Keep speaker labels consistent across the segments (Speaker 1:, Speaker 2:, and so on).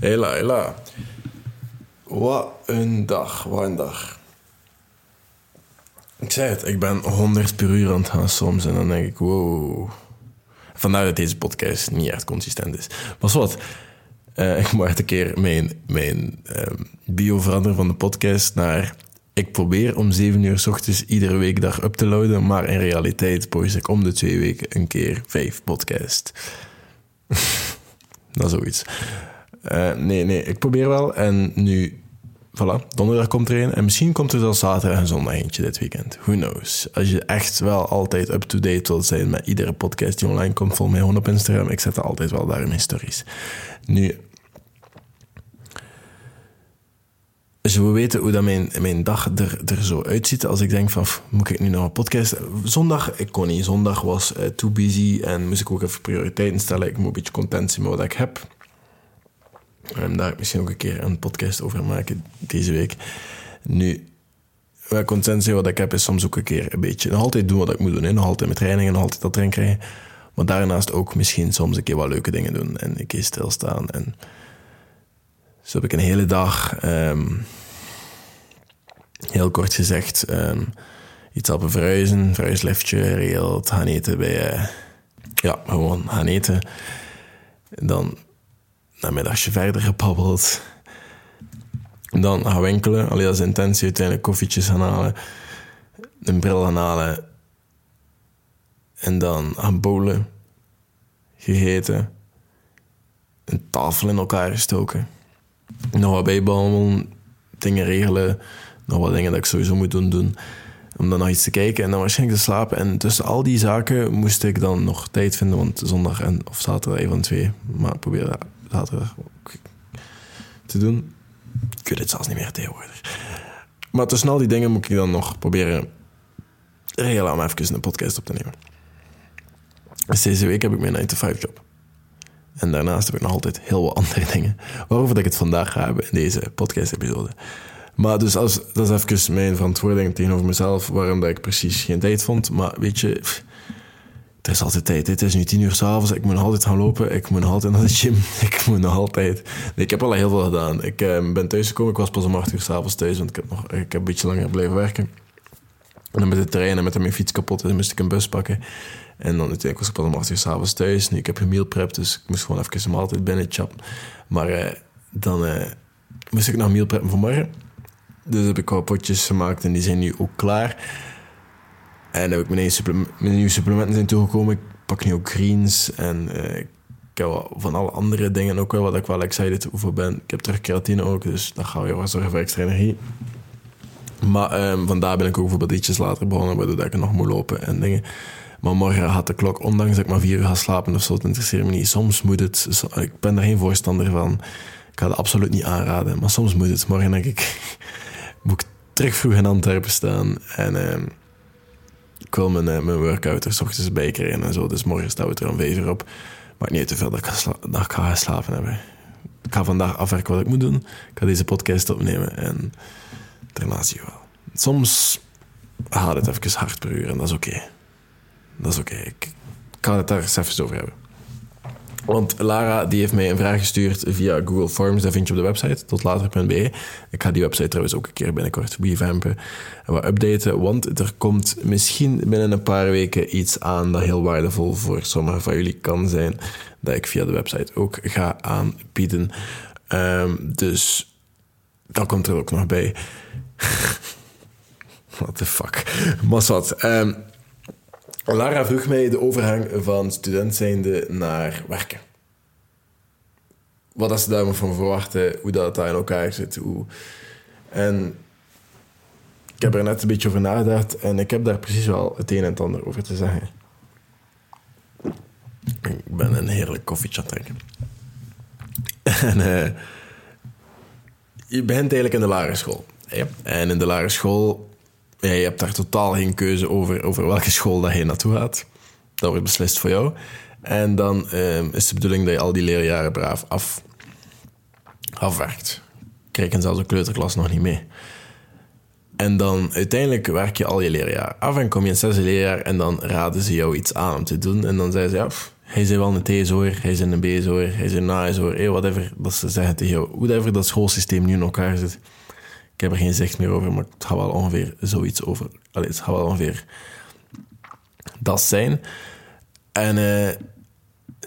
Speaker 1: Hela, hela. Wat een dag, wat een dag. Ik zei het, ik ben 100 per uur aan het gaan soms en dan denk ik, wow. Vandaar dat deze podcast niet echt consistent is. Maar wat, uh, ik moet een keer mijn, mijn um, bio veranderen van de podcast naar... Ik probeer om 7 uur s ochtends iedere weekdag up te loaden, maar in realiteit post ik om de twee weken een keer vijf podcast. dat is zoiets. Uh, nee, nee, ik probeer wel. En nu, voilà, donderdag komt er een. En misschien komt er zelfs zaterdag en zondag eentje dit weekend. Who knows? Als je echt wel altijd up-to-date wilt zijn met iedere podcast die online komt, volg mij gewoon op Instagram. Ik zet er altijd wel daar in mijn stories. Nu, je wil weten hoe dat mijn, mijn dag er, er zo uitziet, als ik denk van, moet ik nu nog een podcast? Zondag, ik kon niet. Zondag was uh, too busy en moest ik ook even prioriteiten stellen. Ik moet een beetje content zien met wat ik heb. Um, daar ik misschien ook een keer een podcast over maken deze week. Nu, content zijn wat ik heb, is soms ook een keer een beetje... Nog altijd doen wat ik moet doen. Hè. Nog altijd met trainingen, nog altijd dat erin krijgen. Maar daarnaast ook misschien soms een keer wat leuke dingen doen. En een keer stilstaan. En zo heb ik een hele dag... Um, heel kort gezegd... Um, iets helpen verhuizen. Verhuisliftje geregeld. Gaan eten bij... Uh, ja, gewoon gaan eten. En dan namiddagje verder gebabbeld. Dan gaan winkelen. Alleen als intentie uiteindelijk koffietjes gaan halen. Een bril gaan halen. En dan gaan bowlen. Gegeten. Een tafel in elkaar gestoken. Nog wat bijbabbelen. Dingen regelen. Nog wat dingen dat ik sowieso moet doen. doen om dan nog iets te kijken en dan waarschijnlijk te slapen. En tussen al die zaken moest ik dan nog tijd vinden, want zondag en, of zaterdag, een van twee. Maar probeer dat ook te doen. Ik weet het zelfs niet meer tegenwoordig. Maar tussen al die dingen moet ik dan nog proberen regelen om even een podcast op te nemen. Dus deze week heb ik mijn 9-to-5 job. En daarnaast heb ik nog altijd heel wat andere dingen. Waarover ik het vandaag ga hebben in deze podcast-episode. Maar dus als, dat is even mijn verantwoording tegenover mezelf, waarom dat ik precies geen tijd vond. Maar weet je, er is altijd tijd. Het is nu tien uur s'avonds, ik moet nog altijd gaan lopen, ik moet nog altijd naar de gym, ik moet nog altijd... Nee, ik heb al heel veel gedaan. Ik uh, ben thuisgekomen, ik was pas om acht uur s'avonds thuis, want ik heb, nog, ik heb een beetje langer blijven werken. En dan met de trein en met mijn fiets kapot, dan moest ik een bus pakken. En dan uiteindelijk was ik pas om acht uur s'avonds thuis. Nu, ik heb een meal prep, dus ik moest gewoon even een maaltijd binnen chappen. Maar uh, dan uh, moest ik nog meal preppen voor morgen. Dus heb ik wat potjes gemaakt en die zijn nu ook klaar. En heb ik mijn, nieuwe supplementen zijn toegekomen. Ik pak nu ook greens en uh, ik heb van alle andere dingen ook wel wat ik wel excited over ben. Ik heb terug keratine ook, dus dat gaat weer wat zorgen voor extra energie. Maar um, vandaar ben ik ook bijvoorbeeld ietsjes later begonnen, waardoor ik nog moet lopen en dingen. Maar morgen had de klok, ondanks dat ik maar vier uur ga slapen of zo, het interesseert me niet. Soms moet het, ik ben er geen voorstander van. Ik ga het absoluut niet aanraden, maar soms moet het. Morgen denk ik, moet ik terug vroeg in Antwerpen staan en... Uh, ik wil mijn, uh, mijn workout er ochtends bij krijgen en zo. Dus morgen staan we er om vijf op. Maakt niet uit hoeveel dat ik, ga dat ik ga slapen hebben. Ik ga vandaag afwerken wat ik moet doen. Ik ga deze podcast opnemen en daarna zie je wel. Soms gaat het even hard per uur en dat is oké. Dat is oké. Ik kan het daar eens even over hebben. Want Lara die heeft mij een vraag gestuurd via Google Forms. Dat vind je op de website, totlater.be. Ik ga die website trouwens ook een keer binnenkort revampen en wat updaten. Want er komt misschien binnen een paar weken iets aan dat heel waardevol voor sommigen van jullie kan zijn. Dat ik via de website ook ga aanbieden. Um, dus dat komt er ook nog bij. What the fuck. Maar wat. Um, Lara vroeg mij de overgang van student zijnde naar werken. Wat ze daar van verwachten, hoe dat daar in elkaar zit. Hoe... En ik heb er net een beetje over nagedacht en ik heb daar precies wel het een en het ander over te zeggen. Ik ben een heerlijk koffietje aan het drinken. En uh, je begint eigenlijk in de lagere school. Ja. En in de lagere school ja, je hebt daar totaal geen keuze over, over welke school dat je naartoe gaat. Dat wordt beslist voor jou. En dan um, is de bedoeling dat je al die leerjaren braaf af, afwerkt. Krijgen zelfs een kleuterklas nog niet mee. En dan uiteindelijk werk je al je leerjaar af en kom je in het zesde leerjaar en dan raden ze jou iets aan om te doen. En dan zeggen ze, ja, hij is wel een TSO'er, hij is een BSO'er, hij is een hey, whatever dat ze zeggen tegen jou. Whatever dat schoolsysteem nu in elkaar zit. Ik heb er geen zicht meer over, maar het gaat wel ongeveer zoiets over. Allee, het gaat wel ongeveer dat zijn. En uh,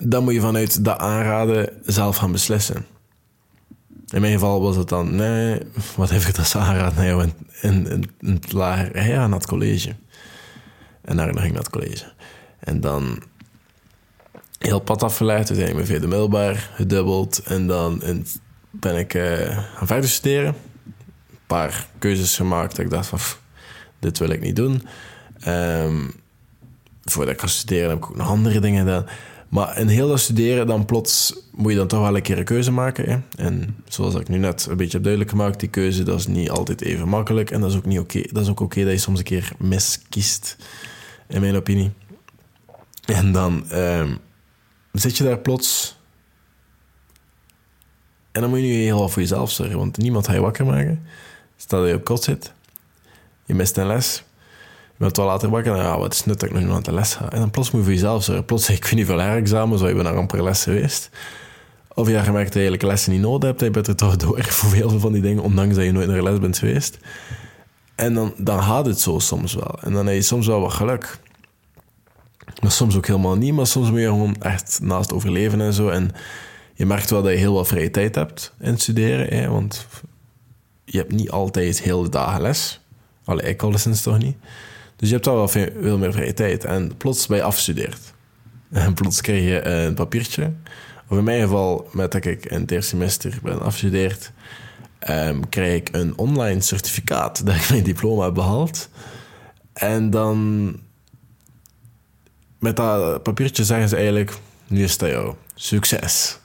Speaker 1: dan moet je vanuit dat aanraden zelf gaan beslissen. In mijn geval was het dan, nee, wat heeft dat ze aanraden in, lager? Ja, naar het college. En daar ging ik naar het college. En dan heel pad ben ik via de middelbaar gedubbeld. En dan ben ik uh, gaan verder studeren. Paar keuzes gemaakt. Dat ik dacht van, dit wil ik niet doen. Um, voordat ik ga studeren heb ik ook nog andere dingen gedaan. Maar in heel dat studeren, dan plots moet je dan toch wel een keer een keuze maken. Hè? En zoals ik nu net een beetje heb duidelijk gemaakt, die keuze dat is niet altijd even makkelijk. En dat is ook niet oké. Dat is ook oké dat je soms een keer miskiest, in mijn opinie. En dan um, zit je daar plots. En dan moet je nu heel voor jezelf zorgen, want niemand gaat je wakker maken. Stel dat je op kot zit, je mist een les bent wel later wakker. ja, wat is nut dat ik nog aan de les ga? En dan plots moet je voor jezelf zorgen. Plots, ik weet niet veel herexamens, of je bent naar amper les geweest. Of je hebt gemerkt dat je eigenlijk lessen niet nodig hebt. Je bent er toch door voor veel van die dingen, ondanks dat je nooit naar een les bent geweest. En dan, dan gaat het zo soms wel. En dan heb je soms wel wat geluk. Maar soms ook helemaal niet. Maar soms moet je gewoon echt naast overleven en zo. En je merkt wel dat je heel wat vrije tijd hebt in studeren. Hè? Want je hebt niet altijd heel de dagen les. Allee, ik alleszins toch niet. Dus je hebt wel veel, meer vrije tijd. En plots ben je afgestudeerd. En plots krijg je een papiertje. Of in mijn geval, met dat ik in het eerste semester ben afgestudeerd, um, krijg ik een online certificaat dat ik mijn diploma heb behaald. En dan met dat papiertje zeggen ze eigenlijk: nu is dat jou. Succes.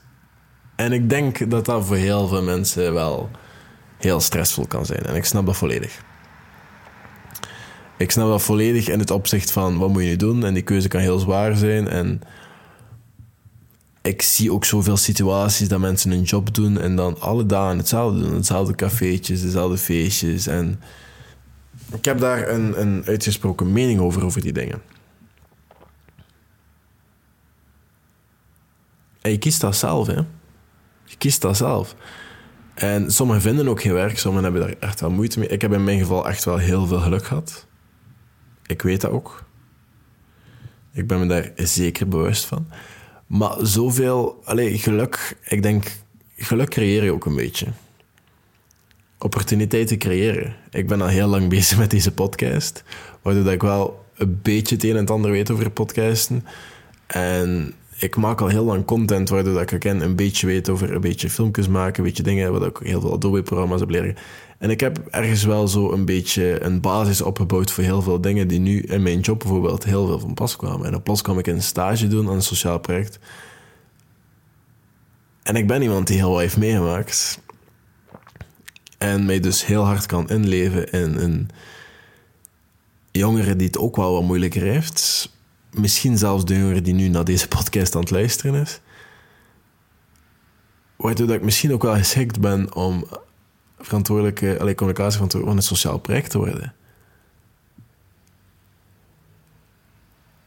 Speaker 1: En ik denk dat dat voor heel veel mensen wel heel stressvol kan zijn. En ik snap dat volledig ik snap dat volledig in het opzicht van wat moet je nu doen. En die keuze kan heel zwaar zijn. En ik zie ook zoveel situaties dat mensen een job doen en dan alle dagen hetzelfde doen. Hetzelfde cafeetjes, dezelfde feestjes. En ik heb daar een, een uitgesproken mening over, over die dingen. En je kiest dat zelf, hè. Je kiest dat zelf. En sommigen vinden ook geen werk, sommigen hebben daar echt wel moeite mee. Ik heb in mijn geval echt wel heel veel geluk gehad. Ik weet dat ook. Ik ben me daar zeker bewust van. Maar zoveel allez, geluk, ik denk, geluk creëer je ook een beetje. Opportuniteiten creëren. Ik ben al heel lang bezig met deze podcast, waardoor ik wel een beetje het een en ander weet over podcasten. En ik maak al heel lang content, waardoor ik een beetje weet over een beetje filmpjes maken, een beetje dingen, wat ik heel veel Adobe-programma's heb leren. En ik heb ergens wel zo een beetje een basis opgebouwd voor heel veel dingen die nu in mijn job bijvoorbeeld heel veel van pas kwamen. En op plots kwam ik een stage doen aan een sociaal project. En ik ben iemand die heel wat heeft meegemaakt. En mij dus heel hard kan inleven in een jongere die het ook wel wat moeilijker heeft. Misschien zelfs de jongere die nu naar deze podcast aan het luisteren is. Waardoor dat ik misschien ook wel geschikt ben om verantwoordelijke communicatie van een sociaal project te worden.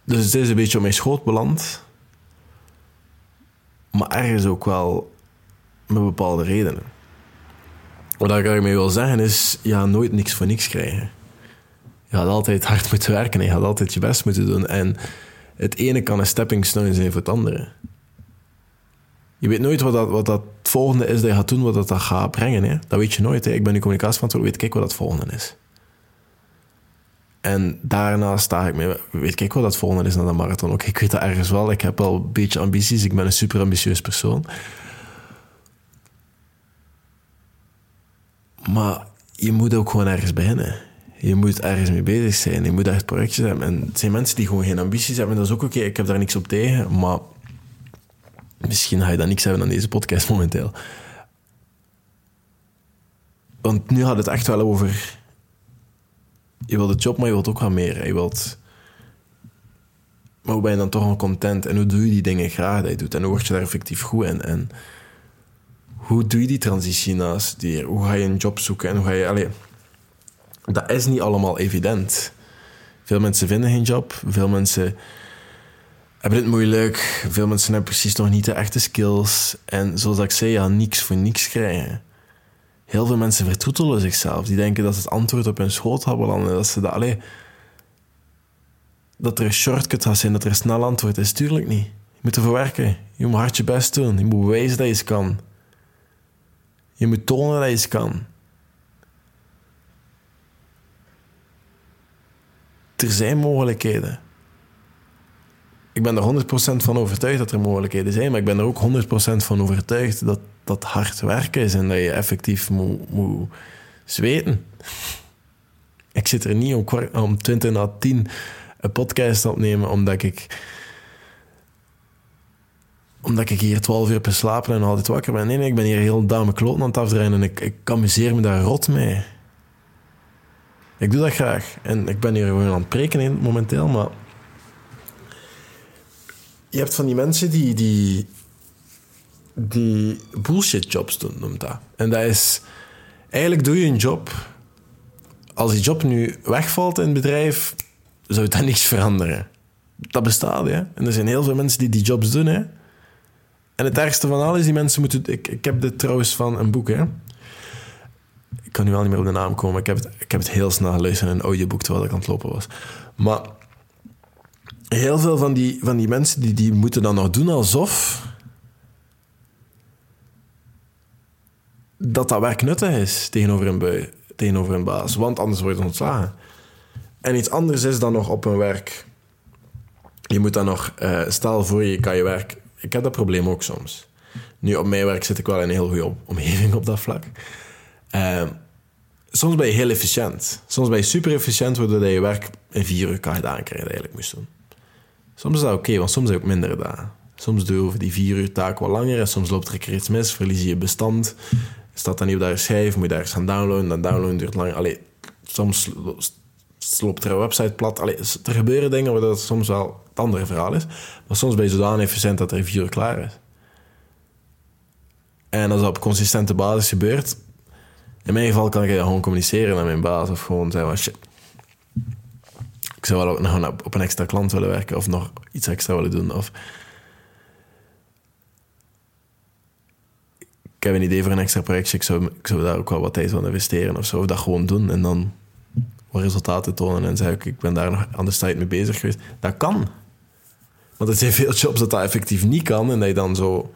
Speaker 1: Dus het is een beetje op mijn schoot beland. Maar ergens ook wel met bepaalde redenen. Wat ik ermee wil zeggen is, gaat nooit niks voor niks krijgen. Je gaat altijd hard moeten werken en je gaat altijd je best moeten doen. En het ene kan een stepping stone zijn voor het andere. Je weet nooit wat dat, wat dat volgende is dat je gaat doen, wat dat, dat gaat brengen. Hè? Dat weet je nooit. Hè? Ik ben nu communicatieverantwoordelijk, weet ik wat dat volgende is. En daarna sta ik mee, weet ik wat dat volgende is naar de marathon. Ook ik weet dat ergens wel. Ik heb wel een beetje ambities. Ik ben een super ambitieus persoon. Maar je moet ook gewoon ergens beginnen. Je moet ergens mee bezig zijn. Je moet echt projectjes hebben. En het zijn mensen die gewoon geen ambities hebben. Dat is ook oké. Ik heb daar niks op tegen. Maar Misschien ga je dan niks hebben aan deze podcast momenteel. Want nu gaat het echt wel over... Je wilt het job, maar je wilt ook wat meer. Je wilt... Maar hoe ben je dan toch nog content? En hoe doe je die dingen graag dat je doet? En hoe word je daar effectief goed in? En hoe doe je die transitie na studeren? Hoe ga je een job zoeken? En hoe ga je... Allee, dat is niet allemaal evident. Veel mensen vinden geen job. Veel mensen hebben het moeilijk. Veel mensen hebben precies nog niet de echte skills. En zoals ik zei, ja, niks voor niks krijgen. Heel veel mensen vertroetelen zichzelf. Die denken dat ze het antwoord op hun schoot hebben landen. Dat ze dat, allee, dat er een shortcut gaat zijn, dat er een snel antwoord is. Tuurlijk niet. Je moet ervoor werken. Je moet hard je best doen. Je moet bewijzen dat je het kan. Je moet tonen dat je het kan. Er zijn mogelijkheden. Ik ben er 100% van overtuigd dat er mogelijkheden zijn, maar ik ben er ook 100% van overtuigd dat dat hard werken is en dat je effectief moet, zweten. Ik zit er niet om, om 20 na 10 een podcast opnemen omdat ik omdat ik hier 12 uur heb slapen en altijd wakker ben. Nee, nee, ik ben hier heel dame kloten aan het afdraaien en ik, ik amuseer me daar rot mee. Ik doe dat graag. En ik ben hier gewoon aan het preken momenteel, maar... Je hebt van die mensen die, die, die bullshit jobs doen, noemt dat. En dat is... Eigenlijk doe je een job... Als die job nu wegvalt in het bedrijf, zou dat niks veranderen. Dat bestaat, hè. En er zijn heel veel mensen die die jobs doen, hè. En het ergste van alles, die mensen moeten... Ik, ik heb dit trouwens van een boek, hè. Ik kan nu wel niet meer op de naam komen. Ik heb het, ik heb het heel snel gelezen in een audioboek terwijl ik aan het lopen was. Maar heel veel van die, van die mensen die, die moeten dan nog doen alsof... dat dat werk nuttig is tegenover een, bui, tegenover een baas. Want anders wordt het ontslagen. En iets anders is dan nog op een werk. Je moet dan nog... Uh, stel voor je kan je werk ik heb dat probleem ook soms. Nu, op mijn werk zit ik wel in een heel goede omgeving op dat vlak. Uh, soms ben je heel efficiënt. Soms ben je super efficiënt, waardoor je werk in vier uur kan gedaan krijgen dat je eigenlijk moest doen. Soms is dat oké, want soms heb ook minder gedaan. Soms doe je over die vier uur taak wat langer en soms loopt er iets mis, verlies je je bestand. Staat dan niet op daar schijf, moet je daar eens gaan downloaden, dan downloaden duurt lang. Allee, soms loopt er een website plat. Allee, er gebeuren dingen waar dat soms wel het andere verhaal is. Maar soms ben je zodanig efficiënt dat er vier uur klaar is. En als dat op consistente basis gebeurt... In mijn geval kan ik gewoon communiceren met mijn baas. Of gewoon zeggen van shit. Ik zou wel nog op een extra klant willen werken. Of nog iets extra willen doen. Of... Ik heb een idee voor een extra projectje. Ik zou, ik zou daar ook wel wat tijd van investeren of zo. Of dat gewoon doen. En dan wat resultaten tonen en zeggen: Ik ben daar nog aan de site mee bezig geweest. Dat kan. Want er zijn veel jobs dat dat effectief niet kan en dat je dan zo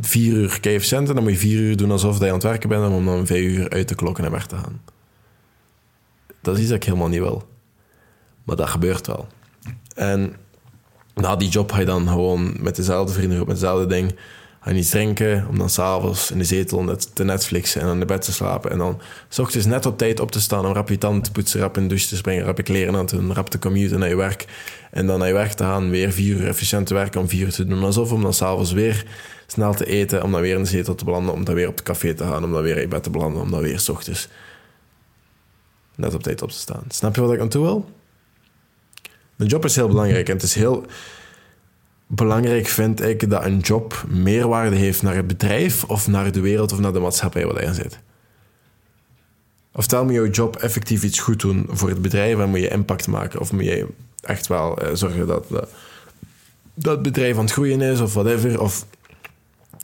Speaker 1: vier uur cent en dan moet je vier uur doen alsof je aan het werken bent om dan vijf uur uit te klokken en weg te gaan. Dat is iets dat ik helemaal niet wil. Maar dat gebeurt wel. En na die job ga je dan gewoon met dezelfde vrienden met hetzelfde ding je iets drinken om dan s'avonds in de zetel te Netflixen en aan de bed te slapen. En dan s ochtends net op tijd op te staan om rap je tanden te poetsen, rap in de douche te springen, rap je kleren aan te doen, rap te commuten naar je werk. En dan naar je werk te gaan, weer vier uur efficiënt te werken om vier uur te doen. Alsof om dan s'avonds weer snel te eten, om dan weer in de zetel te belanden, om dan weer op het café te gaan, om dan weer in bed te belanden, om dan weer s ochtends net op tijd op te staan. Snap je wat ik aan toe wil? Mijn job is heel belangrijk en het is heel belangrijk vind ik dat een job meerwaarde heeft naar het bedrijf of naar de wereld of naar de maatschappij waar je in zit. Of stel me jouw job effectief iets goed doen voor het bedrijf en moet je impact maken of moet je echt wel eh, zorgen dat, dat, dat bedrijf aan het groeien is of whatever. Of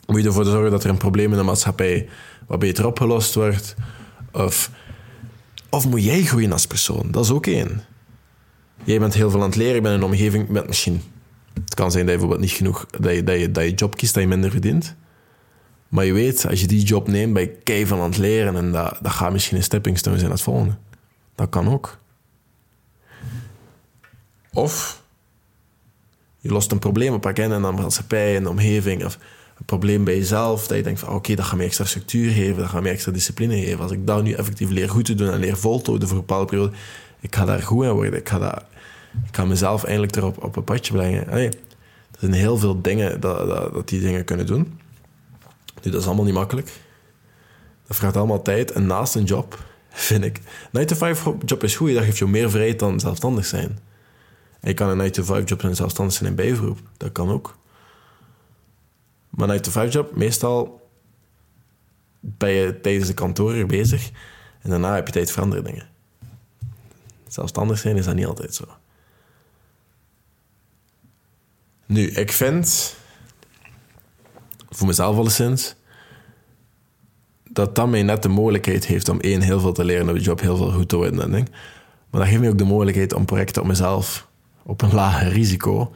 Speaker 1: moet je ervoor zorgen dat er een probleem in de maatschappij wat beter opgelost wordt. Of, of moet jij groeien als persoon? Dat is ook één. Jij bent heel veel aan het leren, je bent in een omgeving met misschien het kan zijn dat je bijvoorbeeld niet genoeg, dat je, dat je, dat je job kiest, dat je minder verdient. Maar je weet, als je die job neemt, ben je kei van aan het leren en dat, dat gaat misschien een stepping stone zijn naar het volgende. Dat kan ook. Of je lost een probleem op in een maatschappij, in de omgeving, of een probleem bij jezelf, dat je denkt van oké, dat gaat me extra structuur geven, dat gaat me extra discipline geven. Als ik dat nu effectief leer goed te doen en leer voltooien voor een bepaalde periode, ik ga daar goed in worden. Ik ga dat ik kan mezelf eindelijk erop op een padje brengen. er zijn heel veel dingen dat, dat, die dingen kunnen doen. Nu, dat is allemaal niet makkelijk. Dat vraagt allemaal tijd. En naast een job, vind ik... 9-to-5 job is goed. Dat geeft je meer vrijheid dan zelfstandig zijn. En je kan een 9-to-5 job en zelfstandig zijn in bijberoep. Dat kan ook. Maar een 9-to-5 job, meestal ben je tijdens de kantoor bezig. En daarna heb je tijd voor andere dingen. Zelfstandig zijn is dat niet altijd zo. Nu, ik vind, voor mezelf alleszins, dat dat mij net de mogelijkheid heeft om één, heel veel te leren op de job, heel veel goed te worden en ding. Maar dat geeft mij ook de mogelijkheid om projecten op mezelf, op een lager risico,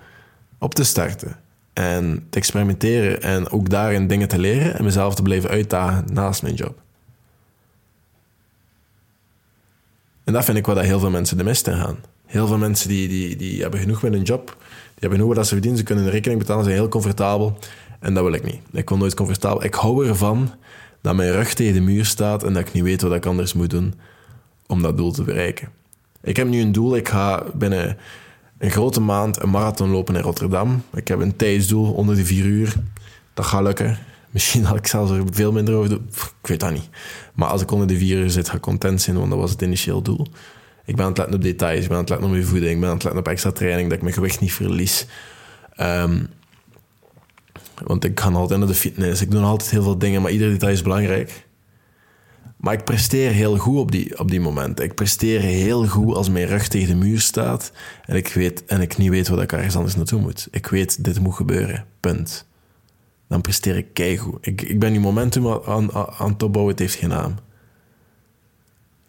Speaker 1: op te starten. En te experimenteren en ook daarin dingen te leren en mezelf te blijven uitdagen naast mijn job. En dat vind ik wat dat heel veel mensen de mist in gaan. Heel veel mensen die, die, die hebben genoeg met een job, die hebben genoeg wat ze verdienen, ze kunnen een rekening betalen, zijn heel comfortabel. En dat wil ik niet. Ik wil nooit comfortabel. Ik hou ervan dat mijn rug tegen de muur staat en dat ik niet weet wat ik anders moet doen om dat doel te bereiken. Ik heb nu een doel. Ik ga binnen een grote maand een marathon lopen in Rotterdam. Ik heb een tijdsdoel onder de vier uur. Dat gaat lukken. Misschien had ik zelfs er veel minder over doen. Ik weet dat niet. Maar als ik onder de vier uur zit, ga ik content zijn, want dat was het initieel doel. Ik ben aan het letten op details, ik ben aan het letten op mijn voeding, ik ben aan het letten op extra training, dat ik mijn gewicht niet verlies. Um, want ik ga altijd naar de fitness, ik doe altijd heel veel dingen, maar ieder detail is belangrijk. Maar ik presteer heel goed op die, op die momenten. Ik presteer heel goed als mijn rug tegen de muur staat en ik, weet, en ik niet weet wat ik ergens anders naartoe moet. Ik weet, dit moet gebeuren. Punt. Dan presteer ik keigoed. Ik, ik ben nu momentum aan, aan, aan het opbouwen, het heeft geen naam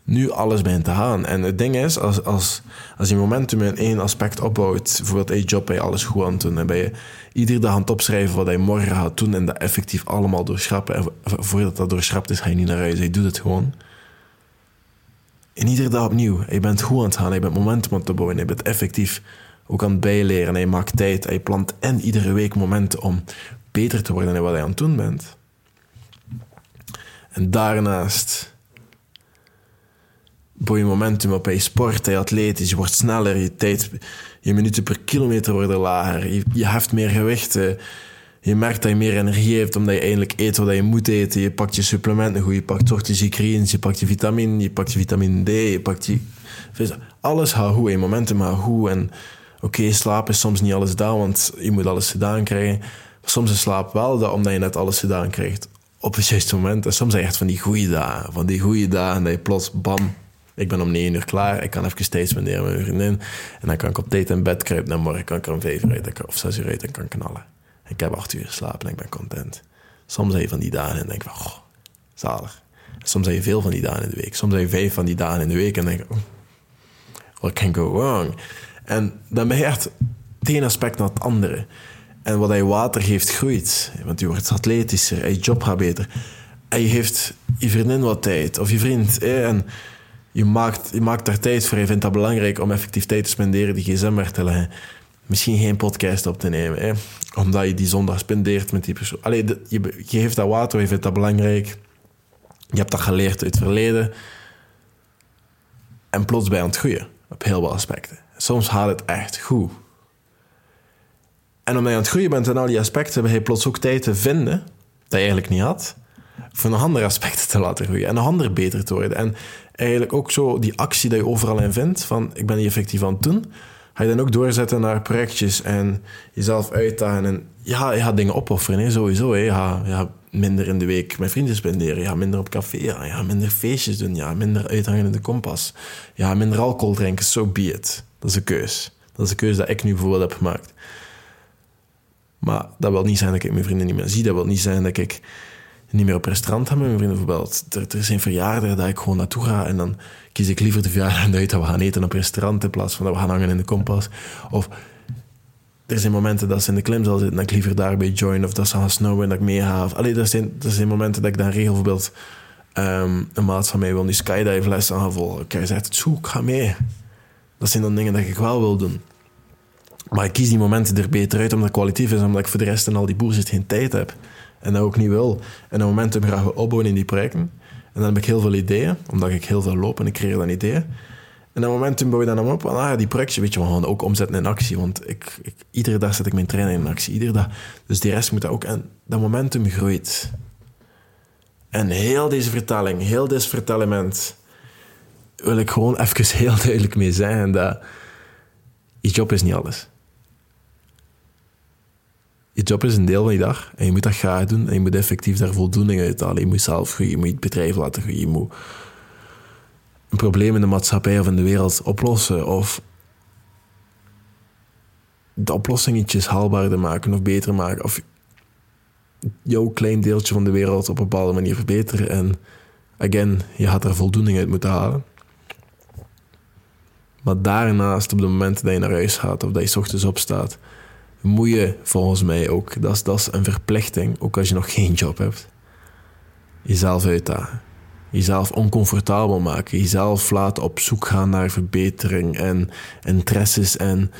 Speaker 1: nu alles begint te gaan. En het ding is, als, als, als je momentum in één aspect opbouwt, bijvoorbeeld je job, ben je alles goed aan het doen. En ben je iedere dag aan het opschrijven wat je morgen gaat doen en dat effectief allemaal doorschrappen. En voordat dat doorschrapt is, ga je niet naar huis. Je doet het gewoon. En iedere dag opnieuw. Je bent goed aan het gaan, je bent momentum aan het bouwen, je bent effectief ook aan het bijleren. En je maakt tijd, je plant en iedere week momenten om beter te worden in wat je aan het doen bent. En daarnaast bouw momentum op je sport, je atletisch, je wordt sneller, je tijd, je minuten per kilometer worden lager, je, je heft meer gewichten, je merkt dat je meer energie hebt omdat je eindelijk eet wat je moet eten, je pakt je supplementen goed, je pakt ochtends je pakt je vitamine, je pakt je vitamine D, je pakt je... Alles gaat goed, je momentum gaat goed en oké, slaap is soms niet alles gedaan, want je moet alles gedaan krijgen. Soms is slaap wel dat, omdat je net alles gedaan krijgt. Op het juiste moment. En soms zijn echt van die goede dagen, van die goede dagen dat je plots, bam, ik ben om negen uur klaar. Ik kan even tijd spenderen met mijn vriendin. En dan kan ik op tijd in bed kruipen. En morgen kan ik er om vijf uur uit of zes uur uit en kan knallen. Ik heb acht uur slapen en ik ben content. Soms heb je van die dagen en denk van, oh, zalig. soms heb je veel van die dagen in de week. Soms heb je vijf van die dagen in de week en denk je, oh, what can go wrong? En dan ben je echt het ene aspect naar het andere. En wat je water geeft, groeit. Want je wordt atletischer, je job gaat beter. En je geeft je vriendin wat tijd, of je vriend. En je maakt, je maakt daar tijd voor. Je vindt dat belangrijk om effectief tijd te spenderen, die gsm weg te leggen. Misschien geen podcast op te nemen, hè? omdat je die zondag spendeert met die persoon. Allee, je, je geeft dat water, je vindt dat belangrijk. Je hebt dat geleerd uit het verleden. En plots bij aan het groeien, op heel veel aspecten. Soms gaat het echt goed. En omdat je aan het groeien bent in al die aspecten, heb je plots ook tijd te vinden, dat je eigenlijk niet had, voor nog andere aspecten te laten groeien en nog ander beter te worden. En eigenlijk ook zo die actie die je overal in vindt, van ik ben die effectief aan het doen, ga je dan ook doorzetten naar projectjes en jezelf uitdagen. En ja, je gaat dingen opofferen, hè, sowieso. Hè. Gaat, minder in de week met vrienden spenderen, gaat minder op café, ja, minder feestjes doen, ja, minder uithangen in de kompas, ja, minder alcohol drinken, so be it. Dat is een keus. Dat is een keus dat ik nu bijvoorbeeld heb gemaakt. Maar dat wil niet zijn dat ik mijn vrienden niet meer zie. Dat wil niet zijn dat ik niet meer op restaurant gaan mijn vrienden bijvoorbeeld. Er, zijn verjaardagen dat ik gewoon naartoe ga en dan kies ik liever de verjaardag uit dat we gaan eten op restaurant in plaats van dat we gaan hangen in de kompas. Of er zijn momenten dat ze in de klimzaal zitten dat ik liever daarbij join of dat ze gaan snowboarden en dat ik meega. Allee, er zijn, er zijn momenten dat ik dan regel bijvoorbeeld um, een maat van mij wil nu skydive lessen gaan volgen. Ik zegt het zoek, ga mee. Dat zijn dan dingen dat ik wel wil doen. Maar ik kies die momenten er beter uit omdat het kwalitatief is, omdat ik voor de rest en al die boers geen tijd heb en dat ook niet wil. En op momentum graag opbouwen in die projecten. En dan heb ik heel veel ideeën, omdat ik heel veel loop en ik creëer dan ideeën. En op momentum bouw je dan op. Ah, ja, die projectjes, weet je, we ook omzetten in actie. Want ik, ik, iedere dag zet ik mijn trainer in actie. Iedere dag. Dus die rest moet dat ook. En dat momentum groeit. En heel deze vertelling, heel dit vertellement, wil ik gewoon even heel duidelijk mee zeggen dat je job is niet alles je job is een deel van je dag en je moet dat graag doen en je moet effectief daar voldoening uit halen. Je moet zelf groeien, je moet het bedrijf laten groeien, je moet een probleem in de maatschappij of in de wereld oplossen of de oplossingetjes haalbaarder maken of beter maken. Of jouw klein deeltje van de wereld op een bepaalde manier verbeteren. En again, je gaat er voldoening uit moeten halen. Maar daarnaast, op het moment dat je naar huis gaat of dat je ochtends opstaat, moet je volgens mij ook, dat is, dat is een verplichting, ook als je nog geen job hebt, jezelf uitdagen. Jezelf oncomfortabel maken. Jezelf laten op zoek gaan naar verbetering en interesses en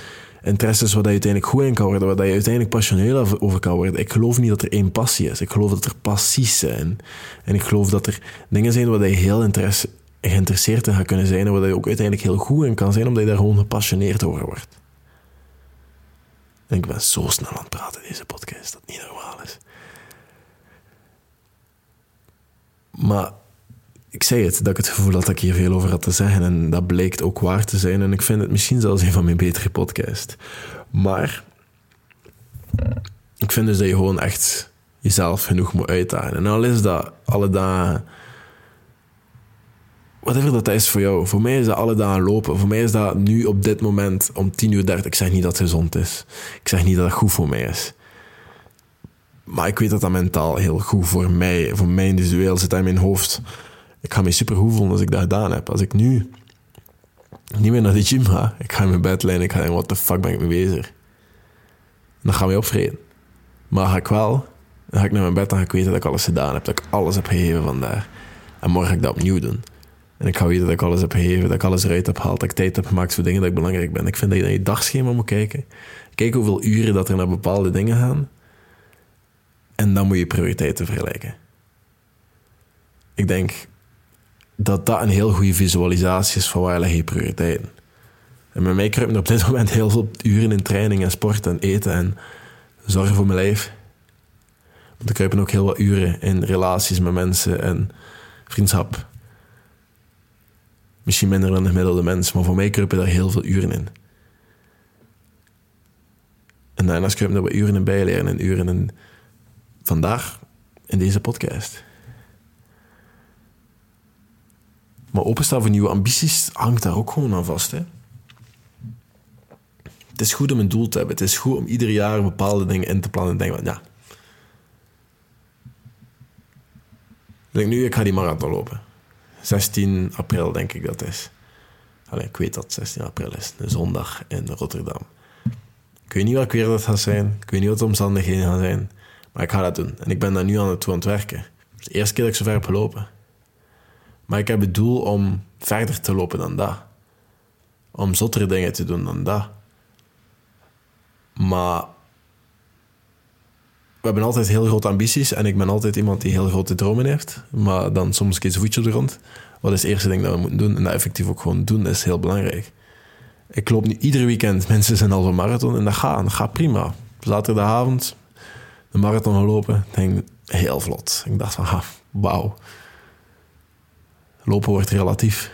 Speaker 1: interesses waar je uiteindelijk goed in kan worden, waar je uiteindelijk passioneel over kan worden. Ik geloof niet dat er één passie is. Ik geloof dat er passies zijn. En ik geloof dat er dingen zijn waar je heel geïnteresseerd in gaat kunnen zijn en waar je ook uiteindelijk heel goed in kan zijn, omdat je daar gewoon gepassioneerd over wordt. Ik ben zo snel aan het praten in deze podcast, dat niet normaal is. Maar ik zei het, dat ik het gevoel had dat ik hier veel over had te zeggen. En dat blijkt ook waar te zijn. En ik vind het misschien zelfs een van mijn betere podcasts. Maar ik vind dus dat je gewoon echt jezelf genoeg moet uitdagen. En al is dat alle dagen... Whatever dat is voor jou. Voor mij is dat alle dagen lopen. Voor mij is dat nu op dit moment om 10 uur 30. Ik zeg niet dat het gezond is. Ik zeg niet dat het goed voor mij is. Maar ik weet dat dat mentaal heel goed voor mij, voor mij individueel zit in mijn hoofd ik ga me super goed voelen als ik dat gedaan heb. Als ik nu niet meer naar de gym ga, ik ga in mijn bed liggen ik ga denken, what the fuck ben ik mee bezig? dan gaan we opvreden. Maar ga ik wel, dan ga ik naar mijn bed en ga ik weten dat ik alles gedaan heb, dat ik alles heb gegeven vandaag. En morgen ga ik dat opnieuw doen. En ik ga weten dat ik alles heb gegeven, dat ik alles eruit heb gehaald, dat ik tijd heb gemaakt voor dingen dat ik belangrijk ben. Ik vind dat je naar je dagschema moet kijken. Kijk hoeveel uren dat er naar bepaalde dingen gaan. En dan moet je prioriteiten vergelijken. Ik denk, dat dat een heel goede visualisatie is van waar leg je prioriteiten. En bij mij kruipen op dit moment heel veel uren in training en sport en eten en zorgen voor mijn lijf. Want er kruipen ook heel wat uren in relaties met mensen en vriendschap. Misschien minder dan de gemiddelde mens, maar voor mij kruipen daar heel veel uren in. En daarnaast kruipen er wat uren in bijleren en uren in vandaag in deze podcast. Maar openstaan voor nieuwe ambities hangt daar ook gewoon aan vast. Hè? Het is goed om een doel te hebben. Het is goed om ieder jaar bepaalde dingen in te plannen en denken van ja. Ik denk nu, ik ga die marathon lopen. 16 april denk ik dat is. Allee, ik weet dat het 16 april is. Een zondag in Rotterdam. Ik weet niet welk weer dat gaat zijn. Ik weet niet wat de omstandigheden gaan zijn. Maar ik ga dat doen. En ik ben daar nu aan het, aan het werken. Het is de eerste keer dat ik zo ver heb gelopen. Maar ik heb het doel om verder te lopen dan dat. Om zottere dingen te doen dan dat. Maar we hebben altijd heel grote ambities en ik ben altijd iemand die heel grote dromen heeft. Maar dan soms een voetje op de. Wat is het eerste ding dat we moeten doen? En dat effectief ook gewoon doen is heel belangrijk. Ik loop nu ieder weekend mensen zijn al een marathon en dat gaat, dat gaat prima. Zaterdagavond de marathon gelopen, denk heel vlot. Ik dacht van, ah, wauw. Lopen wordt relatief.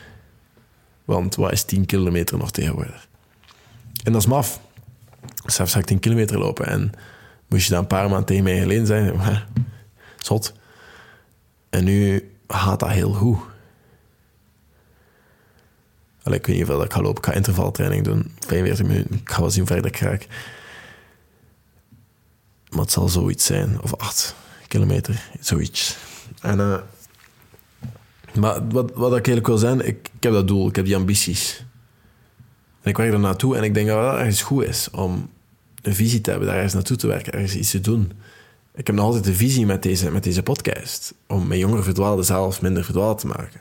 Speaker 1: Want wat is 10 kilometer nog tegenwoordig? En dat is maf. Zelfs ga ik 10 kilometer lopen en moest je daar een paar maanden tegen mij geleden zijn. Maar, zot. En nu gaat dat heel goed. Allee, ik weet niet hoeveel ik ga lopen. Ik ga intervaltraining doen. 45 minuten. Ik ga wel zien hoe ver. Maar het zal zoiets zijn. Of 8 kilometer. Zoiets. En... Uh, maar wat, wat ik eigenlijk wil zijn, ik, heb dat doel, ik heb die ambities. En ik werk er naartoe en ik denk dat het ergens goed is om een visie te hebben, daar ergens naartoe te werken, ergens iets te doen. Ik heb nog altijd de visie met deze, met deze podcast, om mijn jongere verdwaalde zelf minder verdwaald te maken.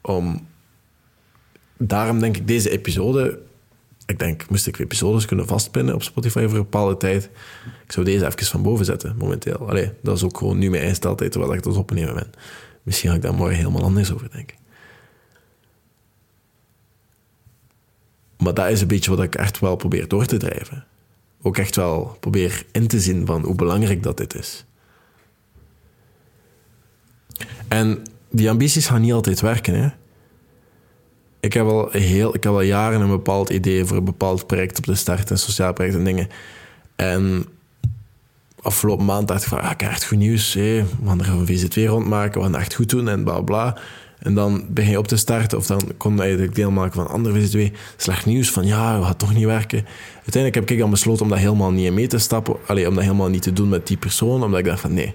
Speaker 1: Om, daarom denk ik deze episode, ik denk, moest ik episodes kunnen vastpinnen op Spotify voor een bepaalde tijd, ik zou deze even van boven zetten, momenteel. Allee, dat is ook gewoon nu mijn ingesteldheid terwijl ik het opnemen ben. Misschien ga ik daar morgen helemaal anders over denken. Maar dat is een beetje wat ik echt wel probeer door te drijven. Ook echt wel probeer in te zien van hoe belangrijk dat dit is. En die ambities gaan niet altijd werken. Hè? Ik, heb al heel, ik heb al jaren een bepaald idee voor een bepaald project op de start, een sociaal project en dingen. En afgelopen maand dacht ik van, ah, ik heb echt goed nieuws. Hé. We gaan er een VZW rondmaken, we gaan het echt goed doen en bla bla. En dan begin je op te starten, of dan kon je deel maken van andere VZ2. Slecht nieuws van ja, het gaat toch niet werken. Uiteindelijk heb ik dan besloten om dat helemaal niet in mee te stappen. Allee, om dat helemaal niet te doen met die persoon, omdat ik dacht van nee,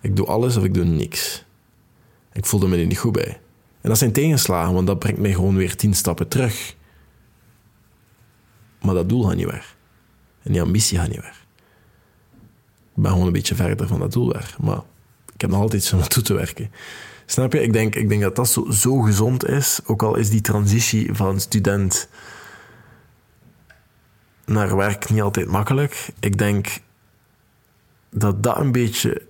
Speaker 1: ik doe alles of ik doe niks. Ik voelde me er niet goed bij. En dat zijn tegenslagen, want dat brengt mij gewoon weer tien stappen terug. Maar dat doel gaat niet weg. En die ambitie gaat niet weg. Ik ben gewoon een beetje verder van dat doel weg. Maar ik heb nog altijd om naartoe te werken. Snap je? Ik denk, ik denk dat dat zo, zo gezond is. Ook al is die transitie van student naar werk niet altijd makkelijk. Ik denk dat dat een beetje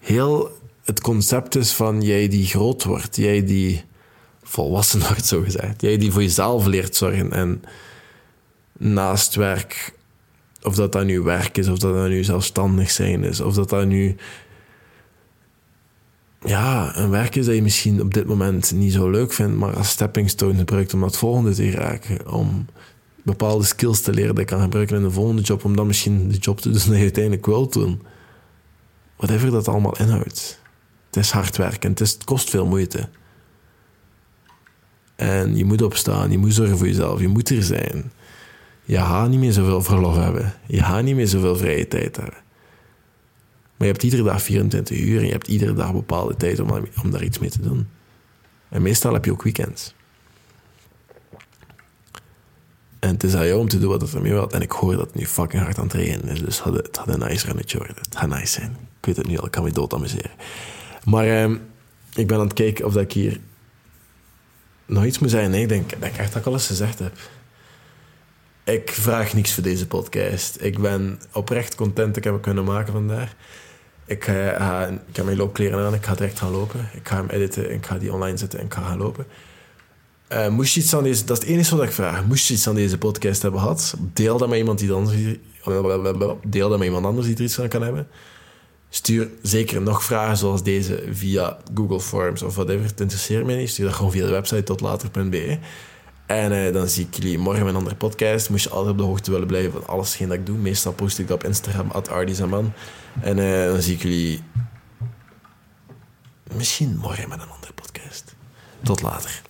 Speaker 1: heel het concept is van jij die groot wordt, jij die volwassen wordt, zo gezegd. Jij die voor jezelf leert zorgen en naast werk, of dat dat nu werk is, of dat dat nu zelfstandig zijn is, of dat dat nu ja, een werk is dat je misschien op dit moment niet zo leuk vindt, maar als stepping stone gebruikt om dat volgende te raken, om bepaalde skills te leren dat je kan gebruiken in de volgende job, om dan misschien de job te doen die je uiteindelijk wilt doen. Whatever dat allemaal inhoudt. Het is hard werken, het, het kost veel moeite. En je moet opstaan, je moet zorgen voor jezelf, je moet er zijn. Je gaat niet meer zoveel verlof hebben. Je gaat niet meer zoveel vrije tijd hebben. Je hebt iedere dag 24 uur en je hebt iedere dag bepaalde tijd om, om daar iets mee te doen. En meestal heb je ook weekends. En het is aan jou om te doen wat er mee wilt. En ik hoor dat het nu fucking hard aan het regenen is. Dus het had een nice rennetje worden. Het gaat nice zijn. Ik weet het nu al, ik kan me dood amuseren. Maar eh, ik ben aan het kijken of dat ik hier nog iets moet zeggen. Nee, ik denk dat ik echt alles gezegd heb. Ik vraag niks voor deze podcast. Ik ben oprecht content dat ik heb kunnen maken vandaag. Ik, uh, ik heb mijn loopkleren aan, ik ga direct gaan lopen. Ik ga hem editen, ik ga die online zetten en ik ga gaan lopen. Uh, moest je iets aan deze, dat is het enige wat ik vraag. Moest je iets aan deze podcast hebben gehad, deel dat met iemand die anders, deel dat met iemand anders die er iets aan kan hebben. Stuur zeker nog vragen zoals deze via Google Forms of whatever. Het interesseert mij niet. Stuur dat gewoon via de website tot later.be. En uh, dan zie ik jullie morgen met een andere podcast. Moest je altijd op de hoogte willen blijven van alles dat ik doe. Meestal post ik dat op Instagram, at Ardizaman. En uh, dan zie ik jullie misschien morgen met een andere podcast. Tot later.